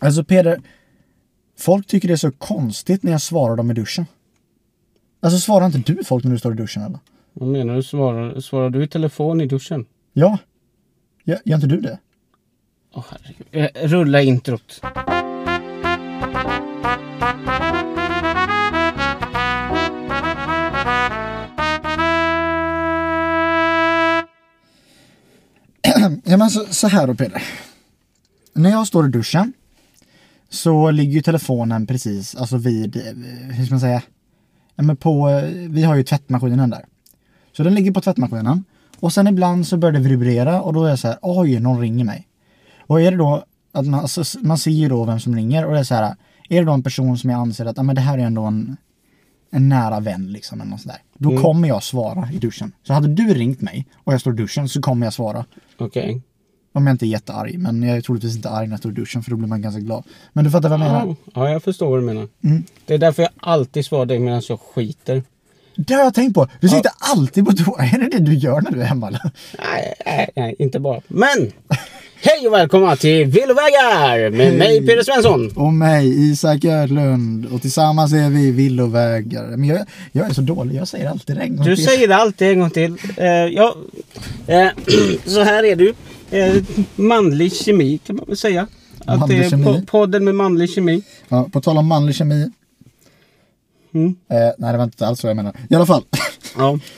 Alltså Peder, folk tycker det är så konstigt när jag svarar dem i duschen. Alltså svarar inte du folk när du står i duschen eller? Vad menar du? Svarar, svarar du i telefon i duschen? Ja. Gör, gör inte du det? Åh herregud. Eh, Rulla introt. Ja men så, så här då Peder. När jag står i duschen så ligger ju telefonen precis alltså vid, eh, hur ska man säga? Ja, men på, eh, vi har ju tvättmaskinen där. Så den ligger på tvättmaskinen. Och sen ibland så börjar det vibrera och då är jag så här, oj, någon ringer mig. Och är det då, att man, alltså, man ser ju då vem som ringer och det är så här, är det då en person som jag anser att, ja men det här är ändå en, en nära vän liksom eller något sånt där. Då kommer jag svara i duschen. Så hade du ringt mig och jag står i duschen så kommer jag svara. Okej. Om jag inte är jättearg, men jag är troligtvis inte arg när jag står i duschen för då blir man ganska glad. Men du fattar vad jag menar? Ja, ja, jag förstår vad du menar. Mm. Det är därför jag alltid svarar dig medan jag skiter. Det har jag tänkt på. Du sitter alltid på toa. Är det det du gör när du är hemma eller? Nej, nej, nej, inte bara. Men! Hej och välkomna till Villovägar med mig Peder Svensson. Och mig, Isak Ödlund. Och tillsammans är vi villovägare. Men jag, jag är så dålig, jag säger alltid det en gång Du till. säger det alltid en gång till. Eh, ja, eh, så här är du. Eh, manlig kemi kan man väl säga. Att det är po- podden med manlig kemi. Ja, på tal om manlig kemi. Mm. Eh, nej, det var inte alls så jag menar. I alla fall. Ja.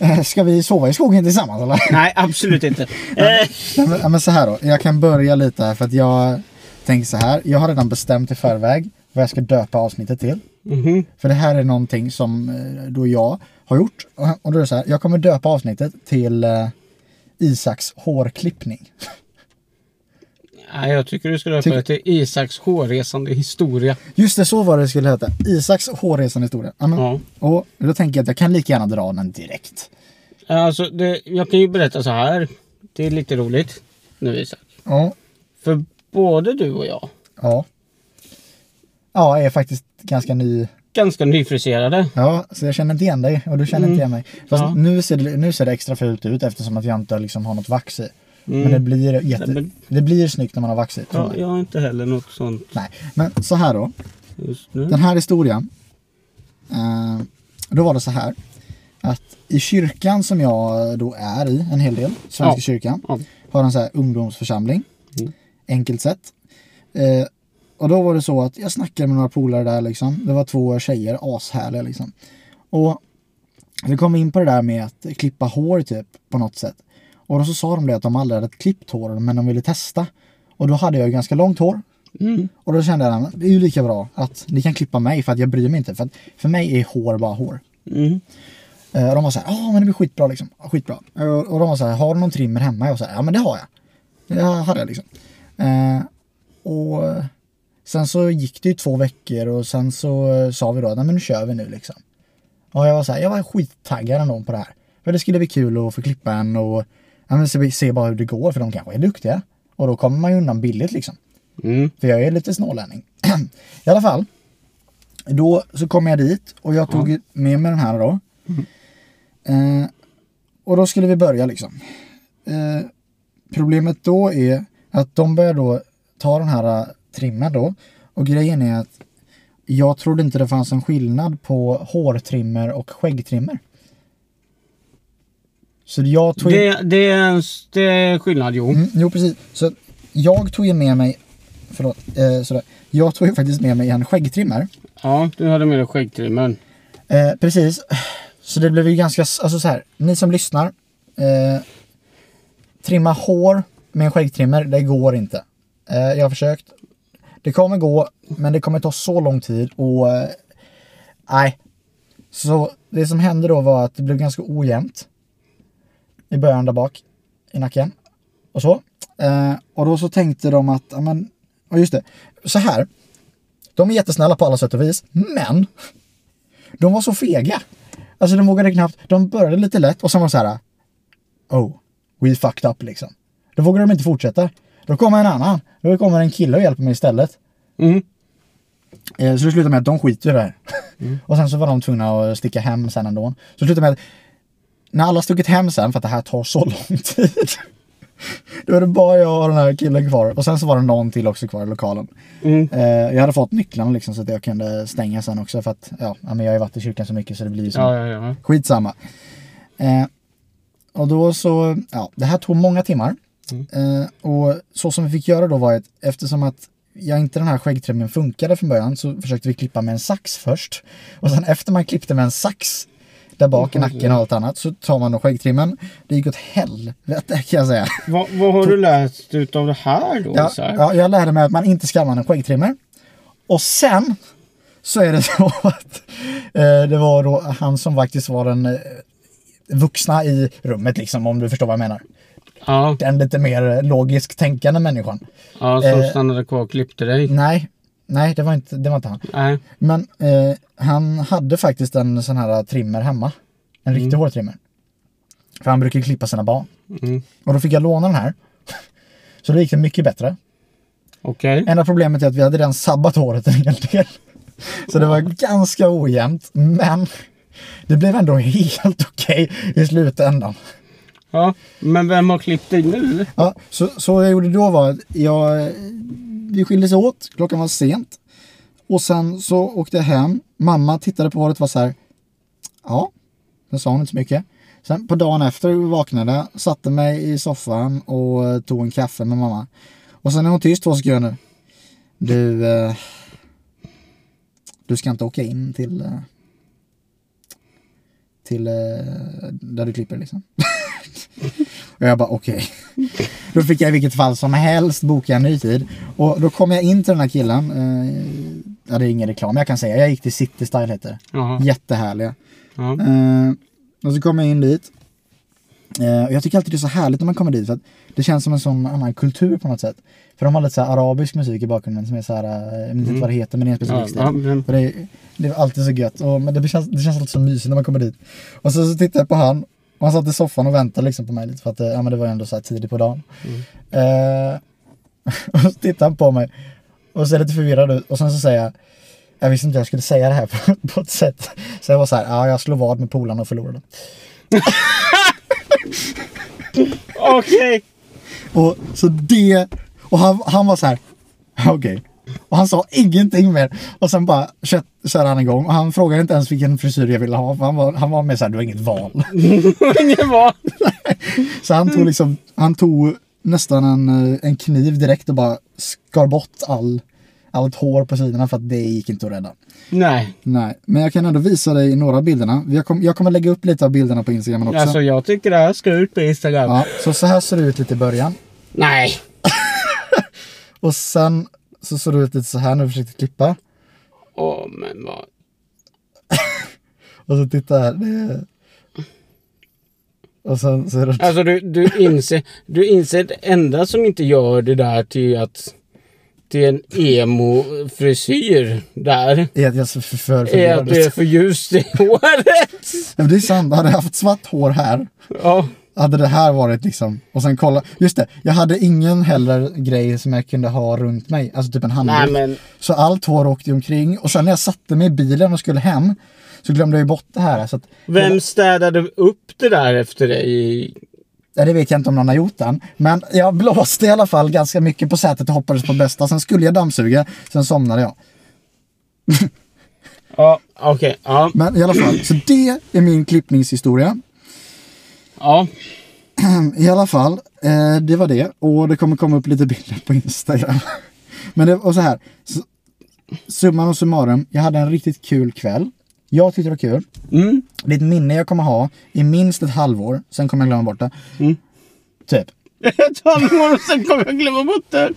Eh, ska vi sova i skogen tillsammans eller? Nej, absolut inte. Nej, men, ja, men så här då. Jag kan börja lite här för att jag tänker så här. Jag har redan bestämt i förväg vad jag ska döpa avsnittet till. mhm. För det här är någonting som eh, då jag har gjort. Och då är det så här. Jag kommer döpa avsnittet till eh, Isaks hårklippning. Nej, jag tycker du ska döpa det till Isaks hårresande historia. Just det, så var det skulle heta. Isaks hårresande historia. Ja, men, Ja. Och då tänker jag att jag kan lika gärna dra den direkt. Alltså, det, jag kan ju berätta så här. Det är lite roligt nu Isak. Ja. För både du och jag, Ja. Ja, jag är faktiskt ganska ny. ganska nyfriserade. Ja, så jag känner inte igen dig och du känner inte igen mig. Fast Ja. nu, ser det, nu ser det extra fult ut eftersom att jag inte liksom har något vax i. Mm. Men det blir, jätte, Nej, men- det blir snyggt när man har vax i. tror Ja, jag. har inte heller något sånt Nej, men så här då. Den här historien. Eh, då var det så här. Att i kyrkan som jag då är i en hel del, Svenska Ja. kyrkan, Ja. har en så här ungdomsförsamling. Mm. Enkelt sett. Eh, och då var det så att jag snackade med några polare där liksom. Det var två tjejer, ashärliga liksom. Och vi kom in på det där med att klippa hår typ på något sätt. Och då så sa de det att de aldrig hade klippt hår men de ville testa. Och då hade jag ju ganska långt hår. Mm. Och då kände jag att det är ju lika bra att ni kan klippa mig för att jag bryr mig inte. För att för mig är hår bara hår. Mm. Eh, Och de var så här, ja men det blir skitbra liksom. Skitbra. Eh, Och de var så här, har du någon trimmer hemma? Jag här, ja men det har jag. Det hade jag liksom. Eh, och sen så gick det ju två veckor och sen så sa vi då, nej men nu kör vi nu liksom. Och jag var så här, jag var skittaggad ändå på det här. För det skulle bli kul att få klippa en och ja, men se, se bara hur det går för de kanske är duktiga. Och då kommer man ju undan billigt liksom. Mm. För jag är lite snålänning. I alla fall. Då så kom jag dit och jag tog med mig den här då. Eh, och då skulle vi börja liksom. Eh, problemet då är att de börjar då ta den här eh, trimmen då. Och grejen är att jag trodde inte det fanns en skillnad på hårtrimmer och skäggtrimmer. Så jag tog... Det, det, är en, det är skillnad, jo. Mm, jo, precis. Så jag tog ju med mig, förlåt, eh, sådär. Jag tog ju faktiskt med mig en skäggtrimmer. Ja, du hade med dig skäggtrimmen. Eh, precis. Så det blev ju ganska, alltså så här, ni som lyssnar. Eh, trimma hår med en skäggtrimmer, det går inte. Eh, jag har försökt. Det kommer gå, men det kommer ta så lång tid och eh, nej. Så det som hände då var att det blev ganska ojämnt. I början där bak i nacken. Och så. Eh, och då så tänkte de att, ja men, och just det, så här. De är jättesnälla på alla sätt och vis, men de var så fega. Alltså de vågade knappt, de började lite lätt och sen var det så här. Oh, we fucked up liksom. Då vågade de inte fortsätta. Då kommer en annan. Då kommer en kille och hjälper mig istället. Mm. Eh, så det slutade med att de skiter i det här. och sen så var de tvungna att sticka hem sen ändå. Så det slutade med att när alla stuckit hem sen, för att det här tar så lång tid. Då är det bara jag och den här killen kvar. Och sen så var det någon till också kvar i lokalen. Mm. Eh, jag hade fått nycklarna liksom så att jag kunde stänga sen också för att ja, men jag har ju varit i kyrkan så mycket så det blir som Ja, ja, ja. Skitsamma. Eh, och då så, ja, det här tog många timmar. Mm. Eh, och så som vi fick göra då var att eftersom att jag inte den här skäggtrimmen funkade från början så försökte vi klippa med en sax först. Och sen efter man klippte med en sax där bak i nacken och allt annat så tar man då skäggtrimmen. Det gick åt helvete kan jag säga. Vad, vad har du lärt ut av det här då? Ja, Isak? ja, jag lärde mig att man inte ska använda en skäggtrimmer. Och sen så är det så att eh, det var då han som faktiskt var den eh, vuxna i rummet liksom om du förstår vad jag menar. ja, Den lite mer logiskt tänkande människan. ja, som eh, stannade kvar och klippte dig. Nej, nej det var inte, det var inte han. Nej. Men eh, han hade faktiskt en sån här trimmer hemma. En riktig hårtrimmer. För han brukar klippa sina barn. Mm. Och då fick jag låna den här. Så då gick det mycket bättre. Okej. Enda problemet är att vi hade redan sabbat håret en hel del. Så det var ganska ojämnt. Men det blev ändå helt okej i slutändan. Ja, men vem har klippt dig nu? Ja, så, så vad jag gjorde då var att jag, eh, vi skildes åt, klockan var sent. Och sen så åkte jag hem. Mamma tittade på håret och var så här. Ja, det sa hon inte så mycket. Sen på dagen efter vaknade satte mig i soffan och eh, tog en kaffe med mamma. Och sen är hon tyst två sekunder. Du, eh, du ska inte åka in till, eh, till eh, där du klipper liksom. och jag bara okej. Då fick jag i vilket fall som helst boka en ny tid. Och då kom jag in till den här killen. Eh, ja, det är ingen reklam, jag kan säga. Jag gick till City Style heter det. Jättehärliga. Eh, och så kom jag in dit. Eh, och jag tycker alltid det är så härligt när man kommer dit för att det känns som en sån annan kultur på något sätt. För de har lite så här arabisk musik i bakgrunden som är så här, eh, jag vet inte vad det heter men det är en specifik stil. ja, men, det, är, det är alltid så gött. Och, men det känns, det känns alltid så mysigt när man kommer dit. Och så, så tittade jag på han han satt i soffan och väntade liksom på mig lite för att eh, ja, men det var ju ändå så här tidigt på dagen. Eh, och så tittade han på mig och ser lite förvirrad ut och sen så säger jag jag visste inte jag skulle säga det här på, på ett sätt. Så jag var så här, ja jag slog vad med polarna och förlorade. Okej. Och så det, och han, han var så här, okej. Och han sa ingenting mer. Och sen bara körde han igång. Och han frågade inte ens vilken frisyr jag ville ha. Han var, han var med så här, du har inget val. Ingen var. Så han tog liksom, han tog nästan en, eh, en kniv direkt och bara skar bort all, allt hår på sidorna för att det gick inte att rädda. Nej. Nej, men jag kan ändå visa dig några av bilderna. Jag, kom, jag kommer lägga upp lite av bilderna på Instagram också. Alltså jag tycker det här ska ut på Instagram. Ja, så så här ser det ut lite i början. Nej. Och sen så såg det ut lite så här när vi försökte klippa. Åh men vad. Och så titta här. Det är... Och sen så är det... Alltså du, du inser, du inser det enda som inte gör det där till att till en emo-frisyr där. Är att jag är för, för, för, Är att du är för ljus i håret. Men det är sant, hade jag haft svart hår här Ja. Hade det här varit liksom, och sen kolla, just det, jag hade ingen heller grej som jag kunde ha runt mig, alltså typ en handduk. Men. Så allt hår åkte omkring och sen när jag satte mig i bilen och skulle hem så glömde jag ju bort det här. Så att, Vem städade upp det där efter dig? ja, det vet jag inte om någon har gjort än. Men jag blåste i alla fall ganska mycket på sätet och hoppades på bästa. Sen skulle jag dammsuga, sen somnade jag. Ja, okej. Ja. Men i alla fall, så det är min klippningshistoria. Ja. I alla fall, eh, det var det. Och det kommer komma upp lite bilder på Instagram. Men det var så här. Så, summan och summarum, jag hade en riktigt kul kväll. Jag tyckte det var kul. Mm. Det är ett minne jag kommer ha i minst ett halvår. Sen kommer jag glömma bort det. Mm. Typ. Ett halvår och sen kommer jag glömma bort det.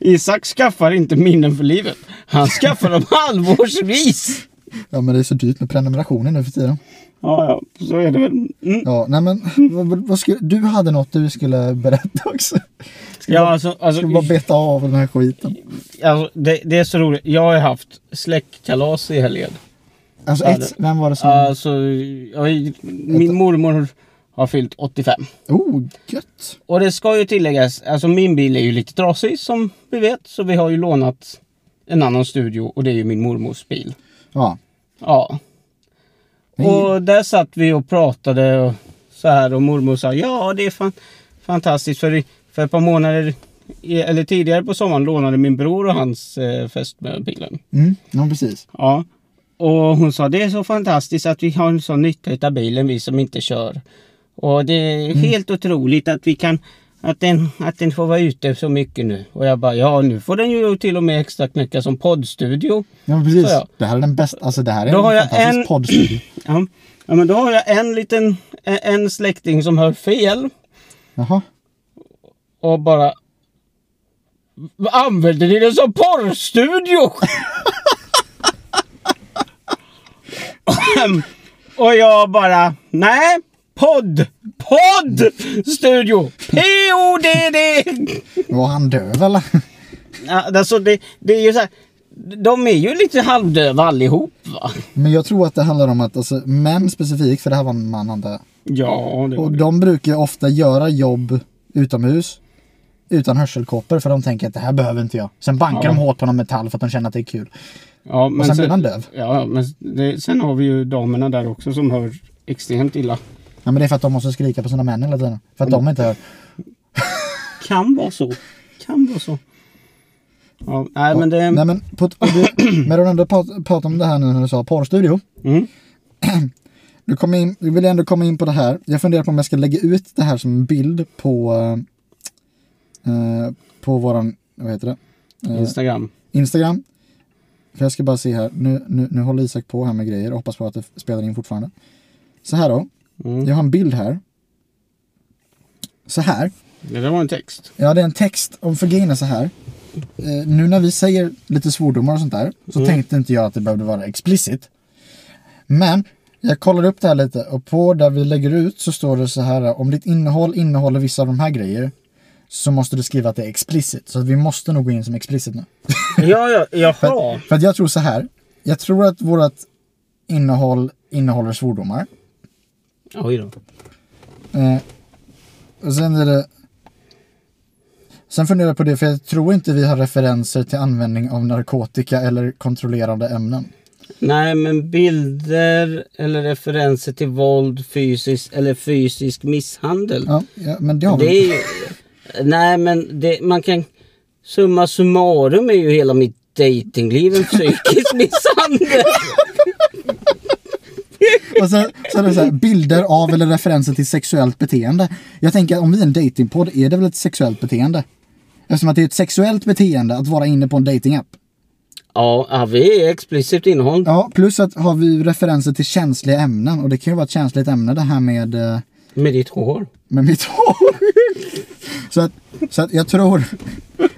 Isak skaffar inte minnen för livet. Han skaffar dem halvårsvis. Ja men det är så dyrt med prenumerationer nu för tiden. Ja, ja, så är det väl. Mm. Ja, nej men vad, vad, skulle, du hade något du skulle berätta också. Ska Ja, bara, alltså, alltså, ska bara beta av den här skiten. alltså det, det är så roligt. Jag har haft släktkalas i helgen. Alltså ett, vem var det som... Alltså, jag, min mormor har fyllt 85. Oh, gött. Och det ska ju tilläggas, alltså min bil är ju lite trasig som vi vet. Så vi har ju lånat en annan studio och det är ju min mormors bil. Ja. Ja. Och där satt vi och pratade och så här och mormor sa ja det är fan fantastiskt för, för ett par månader eller tidigare på sommaren lånade min bror och hans eh, fästmö bilen. Mm, ja, precis. Ja. Och hon sa det är så fantastiskt att vi har en sån nytta av bilen vi som inte kör. Och det är helt otroligt att vi kan att den, att den får vara ute så mycket nu. Och jag bara ja nu får den ju till och med extra knäcka som poddstudio. Ja, precis. Så ja. Det här är den bästa, alltså det här är Då en har jag fantastisk en- poddstudio. Ja. ja men då har jag en liten en- en släkting som hör fel. Jaha. och bara Använder ni den som porrstudio? och jag bara Nej, podd, podd, studio, P-O-D-D. Var han döv eller? Ja, Alltså det, det är ju så här, de är ju lite halvdöva allihop va? Men jag tror att det handlar om att alltså, män specifikt, för det här var en man antar jag. Ja, det Och de brukar ofta göra jobb utomhus utan hörselkåpor för de tänker att det här behöver inte jag. Sen bankar Ja. de hårt på någon metall för att de känner att det är kul. ja, Och sen blir man döv. Ja, men det, sen har vi ju damerna där också som hör extremt illa. Ja men det är för att de måste skrika på sina män hela tiden. För att de inte hör. Kan vara så. Kan vara så. Ja, nej men det... Nej men, på, du, men du ändå prat- pratar om det här nu när du sa porrstudio. Mm. Du, kom in, du vill ändå komma in på det här. Jag funderar på om jag ska lägga ut det här som en bild på eh, på våran, vad heter det? Eh, Instagram. Instagram. För jag ska bara se här, nu, nu, nu håller Isak på här med grejer och hoppas på att det spelar in fortfarande. Så här då, Mm. jag har en bild här. Så här, Det där var en text. ja det är en text, och för grejen är så här. Eh, nu när vi säger lite svordomar och sånt där, så Mm. tänkte inte jag att det behövde vara explicit. Men, jag kollade upp det här lite och på där vi lägger ut så står det så här, om ditt innehåll innehåller vissa av de här grejer så måste du skriva att det är explicit. Så att vi måste nog gå in som explicit nu. Ja, ja, jaha. För, för att jag tror så här. Jag tror att vårt innehåll innehåller svordomar. Oj då. Eh, och sen är det... Sen funderar jag på det, för jag tror inte vi har referenser till användning av narkotika eller kontrollerande ämnen. Nej, men bilder eller referenser till våld, fysisk eller fysisk misshandel. Ja, ja men det har Det vi. är ju... Nej, men det, man kan... Summa summarum är ju hela mitt datingliv en psykisk misshandel. Och sen, så är det så här, bilder av eller referenser till sexuellt beteende. Jag tänker att om vi är en datingpodd är det väl ett sexuellt beteende? Eftersom att det är ett sexuellt beteende att vara inne på en datingapp. Ja, ja, vi är explicit innehåll. Ja, plus att har vi referenser till känsliga ämnen och det kan ju vara ett känsligt ämne det här med eh, Med ditt hår. med mitt hår. så att, så att jag tror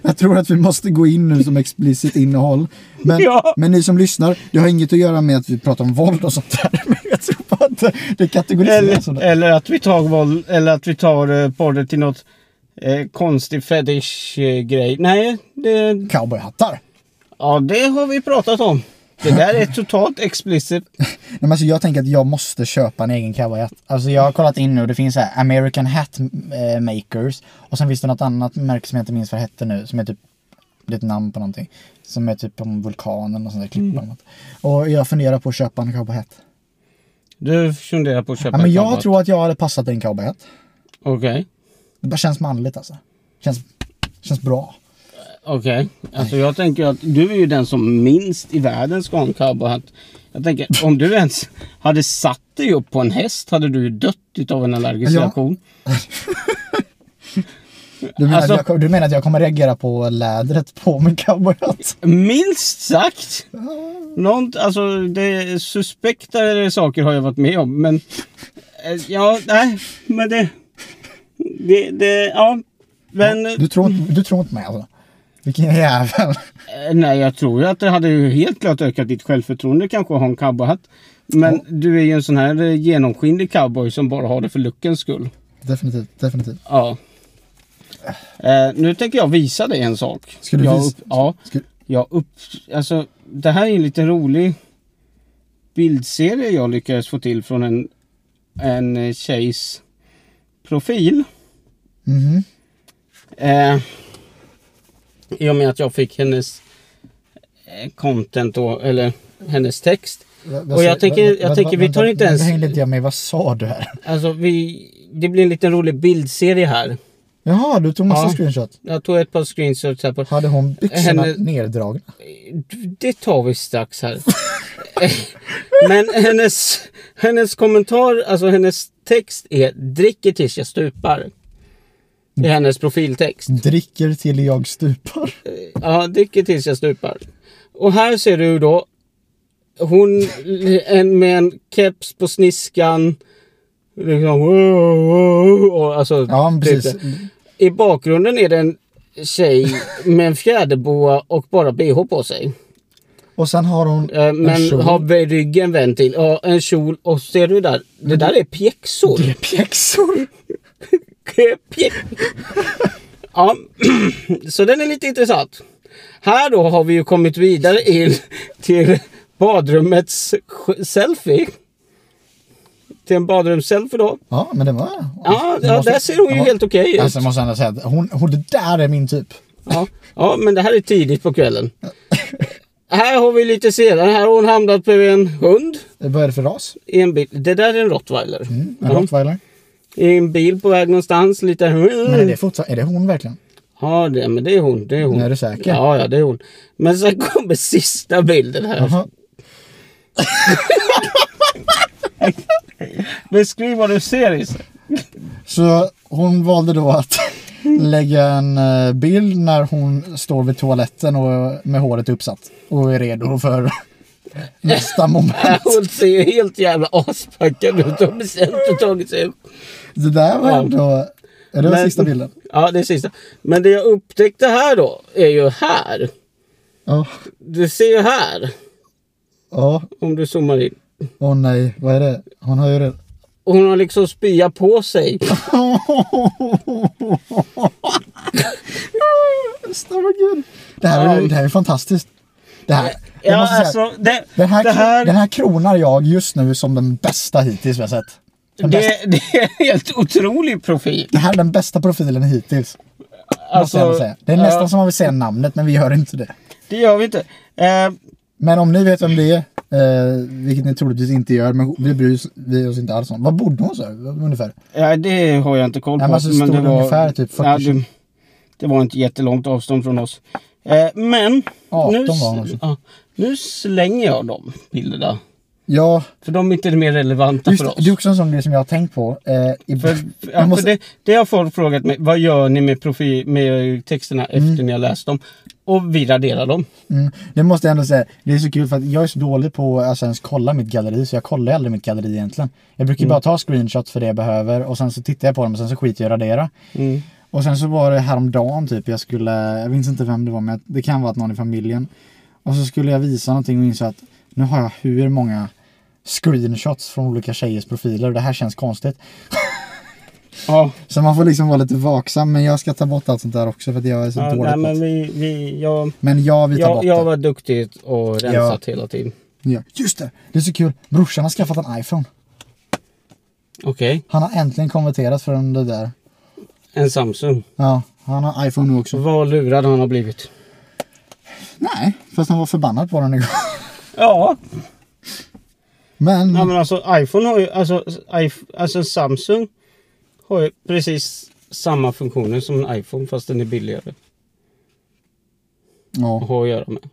jag tror att vi måste gå in nu som explicit innehåll. Men, Ja. men ni som lyssnar, det har inget att göra med att vi pratar om våld och sånt där. Men jag tror bara att det- kategoriseras Eller, eller att vi tar våld, eller att vi tar eh, podden till något eh, konstig fetish-grej. Nej, det, Cowboyhattar. ja, det har vi pratat om. Det där är totalt explicit. Nej, men alltså jag tänker att jag måste köpa en egen cowboyhatt. Alltså jag har kollat in nu och det finns så här American Hat eh, Makers. Och sen finns det något annat märke som jag inte minns vad det hette nu. Som är typ, det är ett namn på någonting. Som är typ om vulkanen och sånt där klipp Mm. Och jag funderar på att köpa en cowboyhatt. Du funderar på att köpa Ja, men en jag tror att jag hade passat en cowboyhatt. Okej. Det bara känns manligt alltså. Känns, känns bra. Okej. Alltså jag tänker att du är ju den som minst i världen ska ha en cowboyhatt. Jag tänker om du ens hade satt dig upp på en häst hade du ju dött utav en allergisk Ja. reaktion. Du menar, Alltså- att jag, du menar att jag kommer reagera på lädret på min cowboyhatt? Minst sagt. Något, alltså det suspektare saker har jag varit med om. Men eh, ja, nej. Men det... Det, det ja. Men Du tror, inte- du tror inte mig alltså? Vilken jävel. eh, nej, jag tror ju att det hade ju helt klart ökat ditt självförtroende kanske att ha en cowboyhatt. Men du är ju en sån här eh, genomskinlig cowboy som bara har det för lookens skull. Definitivt, definitivt. Ja. Eh, nu tänker jag visa dig en sak. Ska du visa- Ja. Ska, Jag upp... Alltså, det här är en lite rolig bildserie jag lyckades få till från en, en eh, tjejs profil. mhm. Eh, I och med att jag fick hennes eh, content då, eller hennes text. Va- Och vad jag tänker- va- jag va- tänker, vi tar inte ens- hängde inte jag med. Vad sa du här? Alltså vi... Det blir en liten rolig bildserie här. Jaha, du tog massa Ja. screenshot. Jag tog ett par screenshots här på... Hade hon byxorna Henne- nerdragna? Det tar vi strax här. Men hennes, hennes kommentar, alltså hennes text är dricker tills jag stupar. Är hennes profiltext. Dricker till jag stupar. Ja, dricker tills jag stupar. Och här ser du då hon en, med en keps på sniskan. Liksom, och alltså, Ja, precis. typ det. I bakgrunden är det en tjej med en fjäderboa och bara bh på sig. Och sen har hon Eh, en Men kjol. har ryggen vänd till. Ja, en kjol. Och ser du där? Det där är pjäxor. Det är pjäxor. Ja, så den är lite intressant. Här då har vi ju kommit vidare in till badrummets selfie. Till en badrumsselfie då. Ja, men det var... Ja, det ja måste- där ser hon ju helt okej ut. Alltså jag måste ändå säga att hon, hon, det där är min typ. Ja, ja, men det här är tidigt på kvällen. Här har vi lite senare. Här har hon hamnat på en hund. Vad är det för ras? En. Det där är en rottweiler. En Ja. rottweiler? I en bil på väg någonstans. Lite... Men är det fortfarande, är det hon verkligen? Ja, det, men det är hon. Det är hon. Är du säker? Ja, ja, det är hon. Men sen kommer sista bilden här. Jaha. Beskriv vad du ser Isse. Så hon valde då att lägga en eh, bild när hon står vid toaletten och med håret uppsatt och är redo för nästa moment. Hon ser ju helt jävla aspackad ut och bestämt och tagit sig upp. Det där var Ja. ändå... Ja, det var Men- sista bilden. Ja, det är sista. Men det jag upptäckte här då är ju här. Ja. Du ser ju här. Ja. Om du zoomar in. Åh nej, vad är det? Hon har ju det. Hon har liksom spya på sig. Gud. Det här, är, det här är fantastiskt. Det här, Ja, säga, alltså det, den, här, det här... den här kronar jag just nu som den bästa hittills vi har sett. Bästa, Det, det är en helt otrolig profil. det här är den bästa profilen hittills. ändå säga. Det är ja, nästan som man vill säga namnet men vi gör inte det. Det gör vi inte. Eh, Men om ni vet vem det är, eh, vilket ni troligtvis inte gör, men vi bryr oss, vi oss inte alls om. Vad bodde hon så ungefär? ja, det har jag inte koll på. Ja, men alltså, stod det ungefär typ 40 ja, det, det var inte jättelångt avstånd från oss. Eh, men 18 nu, var också. ja, nu slänger jag de bilderna. Ja, För de är inte mer relevanta just för oss. det är också en sån grej som jag har tänkt på. Eh, För, ja, måste- för det, det har folk frågat mig. Vad gör ni med, profil, med texterna efter Mm. ni har läst dem? Och vi raderar dem. Mm, det måste jag ändå säga. Det är så kul för att jag är så dålig på att alltså, ens kolla mitt galleri så jag kollar aldrig mitt galleri egentligen. Jag brukar ju bara ta screenshots för det jag behöver och sen så tittar jag på dem och sen så skiter jag i att radera. Mm. Och sen så var det häromdagen typ jag skulle, jag minns inte vem det var men det kan vara att någon i familjen. Och så skulle jag visa någonting och insåg att nu har jag hur många screenshots från olika tjejers profiler och det här känns konstigt. Ja, Så man får liksom vara lite vaksam men jag ska ta bort allt sånt där också för att jag är så ja dålig nej, men vi, vi, jag, Men ja, vi tar jag, bort jag det. var duktig och rensat hela tiden. Ja. Just det, det är så kul. Brorsan har skaffat en iPhone. Okej, Han har äntligen konverterat från det där. en Samsung. Ja, han har iPhone nu också. Vad lurad han har blivit. Nej, fast han var förbannad på den igår. Ja, Men, ja men alltså iPhone har ju, alltså, alltså Samsung har ju precis samma funktioner som en iPhone fast den är billigare ja. att ha att göra med.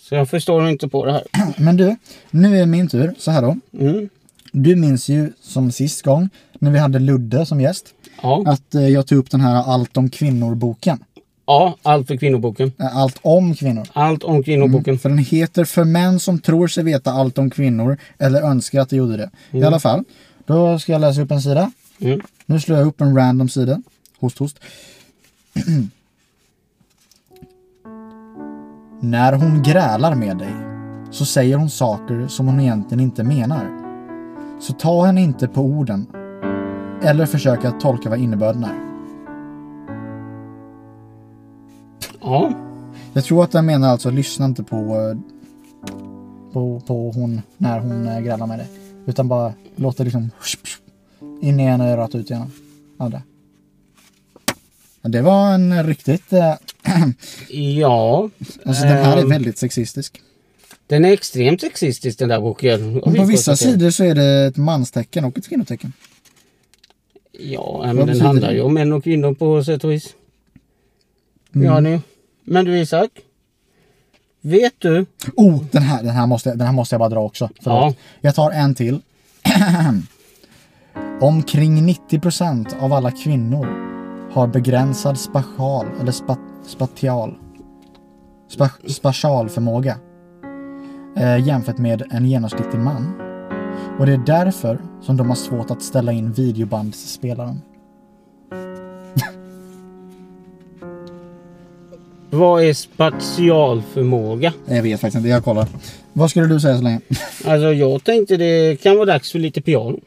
Så jag förstår inte på det här. men du, nu är min tur. Så här då. Mm. Du minns ju som sist gång när vi hade Ludde som gäst. Ja. Att eh, jag tog upp den här Allt om kvinnor-boken. Ja, allt för kvinnoboken. Allt om kvinnor. Allt om kvinnoboken. För den heter För män som tror sig veta allt om kvinnor eller önskar att de gjorde det. I alla fall. Då ska jag läsa upp en sida. Mm. Nu slår jag upp en random sida. Host, host. När hon grälar med dig så säger hon saker som hon egentligen inte menar. Så ta henne inte på orden. Eller försök att tolka vad innebörden är. Ja. Jag tror att den menar alltså lyssna inte på, eh, på, på hon när hon eh, grälar med dig. Utan bara låt det liksom in i ena örat och ut genom andra. Det var en riktigt... Eh, Ja. alltså den här är Ehm. väldigt sexistisk. Den är extremt sexistisk den där boken. Men på vissa sidor så är det ett manstecken och ett kvinnotecken. Ja, men den handlar det? ju om män och kvinnor på sätt och vis. Mm. Ja, ni. Men du Isak. Vet du? Oh, den här, den, här måste, den här måste jag bara dra också. Förlåt. Ja. Jag tar en till. Omkring 90% av alla kvinnor har begränsad spatial eller spa, spatial spa, spatialförmåga eh, jämfört med en genomsnittlig man. Och det är därför som de har svårt att ställa in videobandsspelaren. Vad är spatialförmåga? Jag vet faktiskt inte, jag kollar. Vad skulle du säga så länge? Alltså jag tänkte det kan vara dags för lite piano.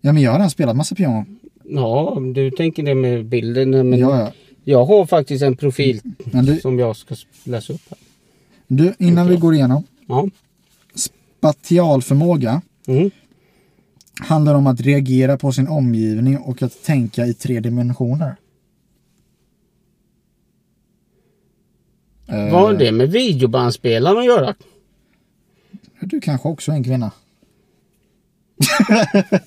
Ja men jag har redan spelat massa piano. Ja, du tänker det med bilden. Men Ja, ja. jag har faktiskt en profil Men du, som jag ska läsa upp. Här. du innan vi går igenom. Ja. Spatialförmåga Mm. handlar om att reagera på sin omgivning och att tänka i tre dimensioner. Vad har det med videobandspelaren att göra? Du kanske också är en kvinna.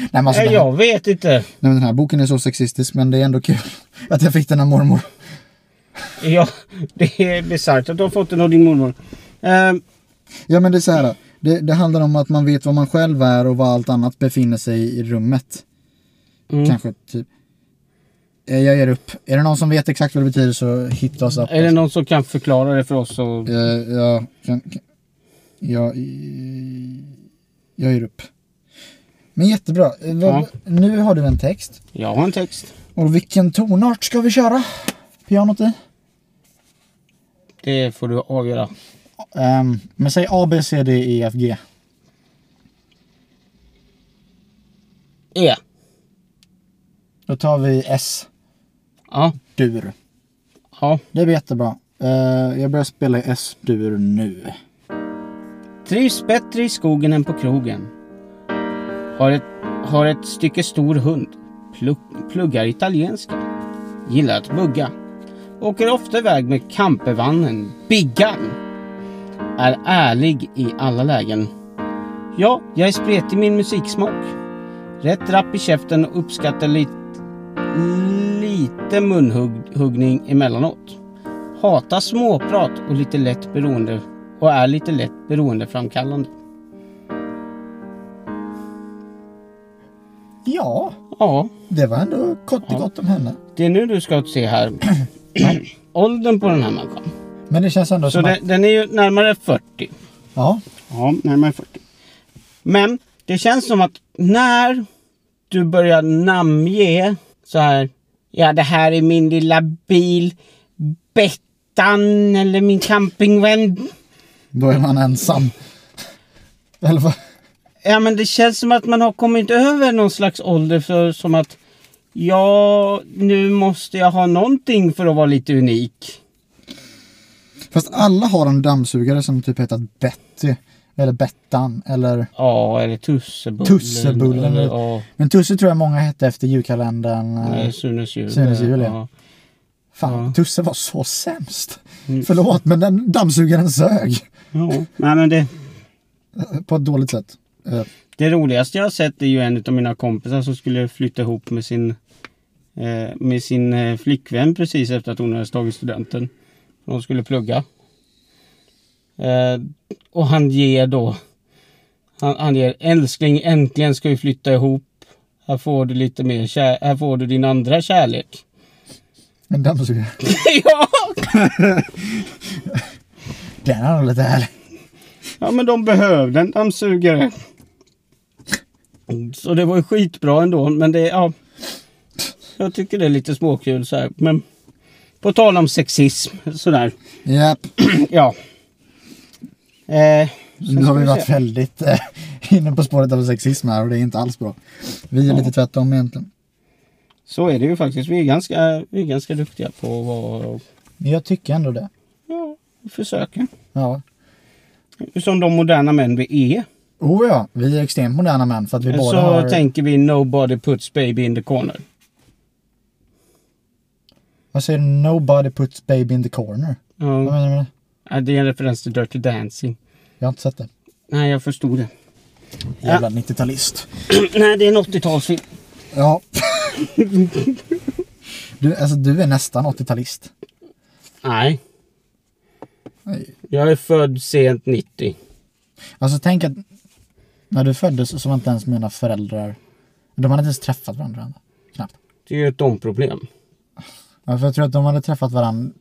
Nej, men alltså, den, här, jag vet inte. nej, men den här boken är så sexistisk men det är ändå kul att jag fick den av mormor. Ja, det är bisarrt att du har fått den av din mormor. Ehm, Ja men det är så här. Det, det handlar om att man vet vad man själv är och vad allt annat befinner sig i rummet. mm. Kanske typ. Eh, Jag ger upp. Är det någon som vet exakt vad det betyder så hitta oss upp. Är det någon som kan förklara det för oss? Så... Eh, Ja, kan, kan, ja, i- jag ger upp. Men jättebra. Eh, Ja. Nu har du en text. Jag har en text. Och vilken tonart ska vi köra? Pianot i? Det får du avgöra. Um, men säg A, B, C, D, E, F, G. E. Då tar vi S. Ja. Dur. ja. Det blir jättebra. Eh, jag börjar spela i S-dur nu. Trivs bättre i skogen än på krogen. Har ett, har ett stycke stor hund. Plugg, pluggar italienska. Gillar att bugga. Åker ofta iväg med campervannen Biggan. Är ärlig i alla lägen. Ja, jag är spretig i min musiksmak. Rätt rapp i käften och uppskattar lite, lite munhuggning emellanåt. Hatar småprat och lite lätt beroende och är lite lätt beroendeframkallande. Ja, Ja, det var ändå kort och gott om henne. det är nu du ska se här. Åldern på den här människan. Men det känns ändå Så som den, att... den är ju närmare 40. Ja, Ja, närmare 40. Men det känns som att när du börjar namnge så här. Ja, det här är min lilla bil. Bettan eller min campingvän. då är man ensam. Eller vad? Ja, men det känns som att man har kommit över någon slags ålder för som att ja, nu måste jag ha någonting för att vara lite unik. Fast alla har en dammsugare som typ heter Betty. Eller Bettan. Eller... Ja, eller Tussebullen. Tussebullen. Eller, ja, Men Tusse tror jag många hette efter julkalendern. eh, nej, Sunes jul. Sunes jul, ja. ja. Fan, Ja. Tusse var så sämst. Mm. Förlåt, men den dammsugaren sög. Ja, nej men det, På ett dåligt sätt. Eh, det roligaste jag har sett är ju en av mina kompisar som skulle flytta ihop med sin eh, med sin eh, flickvän precis efter att hon hade tagit studenten. Hon skulle plugga. Eh, och han ger då han, han ger älskling äntligen ska vi flytta ihop. Här får du lite mer kär, här får du din andra kärlek. En dammsugare. ja! Den är nog lite härlig. Ja men de behövde en dammsugare. Så det var ju skitbra ändå. Men det, ja. Jag tycker det är lite småkul så här. Men på tal om sexism sådär. Japp. Ja. Eh, Nu har vi vi varit se. väldigt eh, inne på spåret av sexism här och det är inte alls bra. Vi är lite tvärtom egentligen. så är det ju faktiskt. Vi är ganska, vi är ganska duktiga på att vara... Jag tycker ändå det. Ja, försöka. Ja. Som de moderna män vi är. Oh ja, vi är extremt moderna män för att vi båda så har... tänker vi nobody puts baby in the corner. Vad säger du? Nobody puts baby in the corner. Vad Ja, menar du med det? Ja, det är en referens till Dirty Dancing. Jag har inte sett det. Nej, jag förstod det. Jävla 90-talist. Nej, det är en 80-talsfilm. Ja. du, alltså, du är nästan 80-talist. Nej, Nej. jag är född sent 90. Alltså tänk att när du föddes så var inte ens mina föräldrar, de hade inte ens träffat varandra. Knappt. Det är ju ett omproblem. Ja, för jag tror att de hade träffat varandra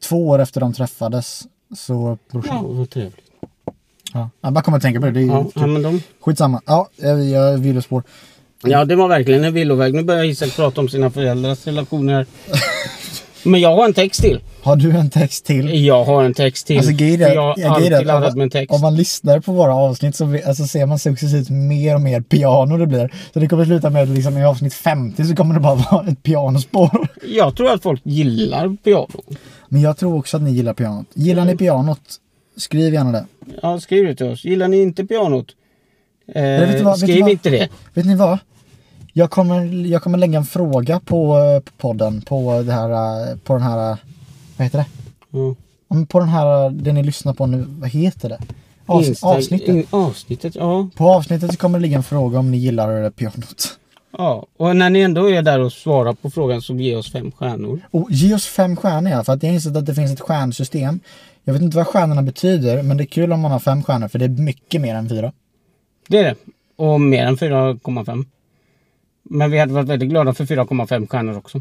två år efter de träffades. Så brorsan. Ja, vad trevligt. Ja. Jag bara kommer att tänka på det. Det är Ja, ju ja, men de... skitsamma. Ja, jag, jag villospår. ja, det var verkligen en villoväg. Nu börjar Isak prata om sina föräldrars relationer. Men jag har en text till. Har du en text till? Jag har en text till. Alltså är- jag har alltid om laddat man- med en text. Om man lyssnar på våra avsnitt så vi- alltså, ser man successivt mer och mer piano det blir. Så det kommer sluta med att liksom, i avsnitt 50 så kommer det bara vara ett pianospår. Jag tror att folk gillar piano. Men jag tror också att ni gillar pianot. Gillar ni pianot? Skriv gärna det. Ja, skriv det till oss. Gillar ni inte pianot? Eh, vad- skriv inte det. Vet ni vad? Jag kommer, jag kommer lägga en fråga på, eh, på podden på det här, eh, på den här, eh, vad heter det? Om På den här, det ni lyssnar på nu, vad heter det? Avs, Insta- avsnittet. in- avsnittet, ja. På avsnittet så kommer det ligga en fråga om ni gillar pianot. Ja. Och när ni ändå är där och svarar på frågan så ge oss fem stjärnor. Och ge oss fem stjärnor ja, för att jag har insett att det finns ett stjärnsystem. Jag vet inte vad stjärnorna betyder, men det är kul om man har fem stjärnor för det är mycket mer än fyra. Det är det. Och mer än 4,5. Men vi hade varit väldigt glada för 4,5 stjärnor också.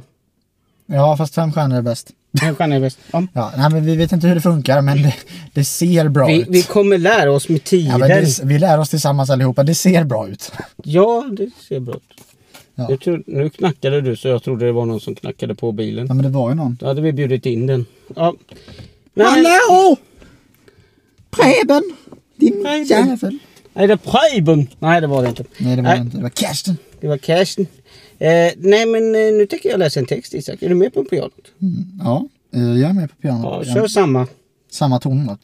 Ja, fast fem stjärnor är bäst. En stjärna är bäst. Ja. Ja, nej, men vi vet inte hur det funkar, men det, det ser bra Vi, ut. vi kommer lära oss med ja, tider. men det, vi lär oss tillsammans allihopa, det ser bra ut. Ja, det ser bra ut. Ja. Jag tror, nu knackade du så jag trodde det var någon som knackade på bilen. Ja, men det var ju någon. Då hade vi bjudit in den. Ja. Men, Hallå! Preben! Din Preben. jävel! Nej, det är Preben. Nej, det var det inte. Nej, det var Nej. det inte. Det var Karsten. Det var Karsten. Eh, nej, men eh, nu tänker jag läsa en text Isak. Är du med på pianot? Ja, eh, jag är med på Ja, pianot. kör samma. Samma tonlåt.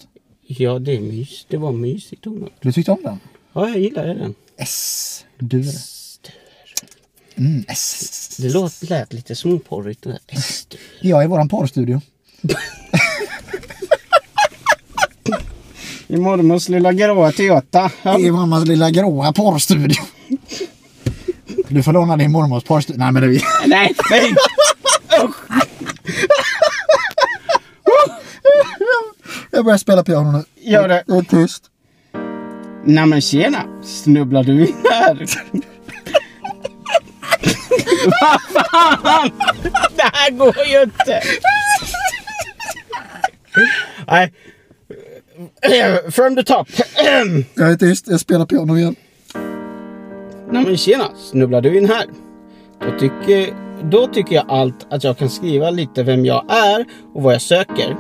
Ja, det är mys. Det var mysigt tonart. Du tyckte om den? Ja, jag gillar den. S. Dur. Mm, S. Det låt, lät lite småporrigt. det där. Ester. Jag är i våran porrstudio. I mormors lilla gråa Toyota. I mammas lilla gråa porrstudio. Du får låna din mormors porrstudio. Nej men det är vi. Nej, nej! Jag börjar spela piano nu. Gör det. Det är tyst. Nej men tjena! Snubblar du in här? Vad fan! Det här går ju inte! Nej. From the top. Jag är tyst. Jag spelar piano igen. Nej men tjena! Snubblar du in här? Då tycker, då tycker jag allt att jag kan skriva lite vem jag är och vad jag söker.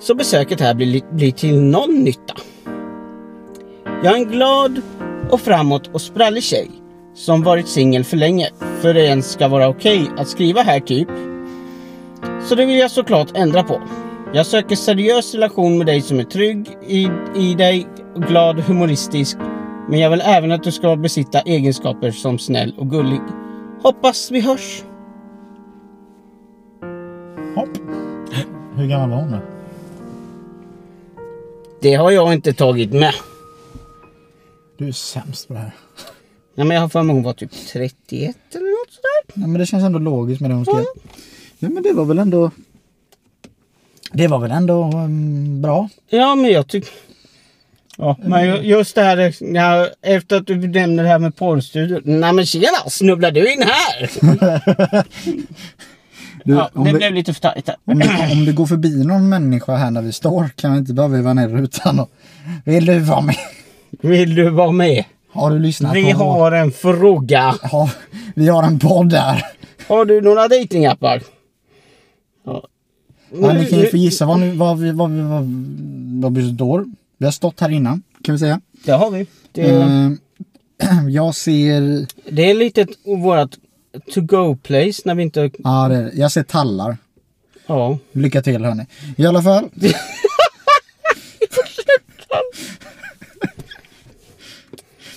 Så besöket här blir, li- blir till någon nytta. Jag är en glad och framåt och sprallig tjej som varit singel för länge för det ens ska vara okej att skriva här typ. Så det vill jag såklart ändra på. Jag söker seriös relation med dig som är trygg i, i dig, glad, humoristisk. Men jag vill även att du ska besitta egenskaper som snäll och gullig. Hoppas vi hörs. Hopp. Hur gammal var hon nu? Det har jag inte tagit med. Du är sämst på det här. Nej, men jag har för mig hon var typ 31 eller något sådär. Ja, men det känns ändå logiskt med det hon skrev. Ja men det var väl ändå... Det var väl ändå mm, bra. Ja, men jag tycker... Ja, men ju- just det här ja, efter att du nämner det här med porrstudio. Nej men tjena, snubblar du in här? Du, ja, det vi, blev lite för tajt om, om det går förbi någon människa här när vi står kan vi inte bara veva ner rutan och... Vill du vara med? Vill du vara med? Har du lyssnat Vi på... har en fråga. Ja, vi har en podd där. Har du några datingappar? Ja. Ja, ni kan ju få gissa vad, nu, vad, vi, vad, vad, vad vi står. Vi har stått här innan, kan vi säga. Det har vi. Det, Eh, jag ser... det är lite vårat to go place när vi inte... Ja, det, jag ser tallar. Ja. Lycka till hörni. I alla fall.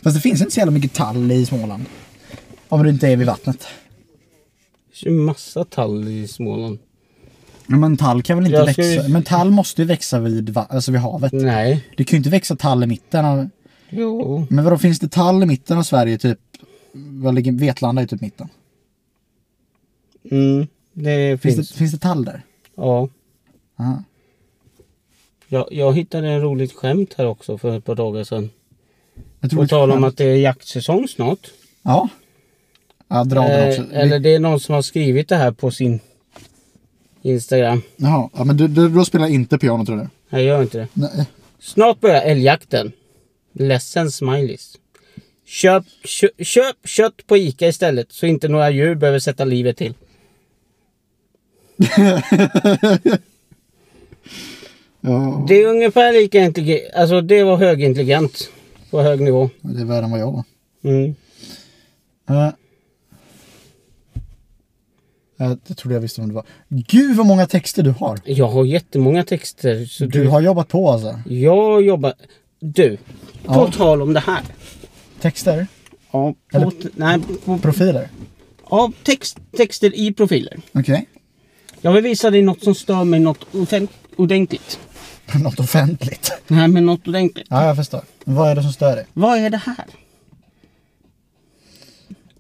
Fast det finns inte så jävla mycket tall i Småland. Om det inte är vid vattnet. Det är ju massa tall i Småland. Ja, Men tall kan väl inte Jag ska växa? ju- Men tall måste ju växa vid, va- alltså vid havet. Nej. Det kan ju inte växa tall i mitten av... Jo. Men vadå, finns det tall i mitten av Sverige typ? Vad ligger Vetlanda i typ mitten? Mm, det Finns, finns. det, finns det tall där? Ja. Aha. Jag, jag hittade en roligt skämt här också för ett par dagar sedan. Jag tror På tal om att det är jaktsäsong snart. Ja. Ja, dra den också. Eh, eller det är någon som har skrivit det här på sin Instagram. Jaha, ja, men du, du, då spelar jag inte piano tror du? Jag gör inte det. Nej. Snart börjar älgjakten. Ledsen smileys. Köp, köp, köp kött på Ica istället så inte några djur behöver sätta livet till. Ja, Det är ungefär lika intelligent. Alltså det var högintelligent. På hög nivå. det är värre än vad jag var. Mm. Uh, jag trodde jag visste om det var. Gud vad många texter du har. Jag har jättemånga texter. Så Du du, har jobbat på alltså. Jag jobbar... Du. På Ja. tal om det här. Texter? Ja, på, Eller- nej, på, Profiler? ja text, texter i profiler. Okej. Jag vill visa dig något som stör mig något ordentligt. Något offentligt. Nej, men något ordentligt. Ja, jag förstår. Vad är det som stör dig? Vad är det här?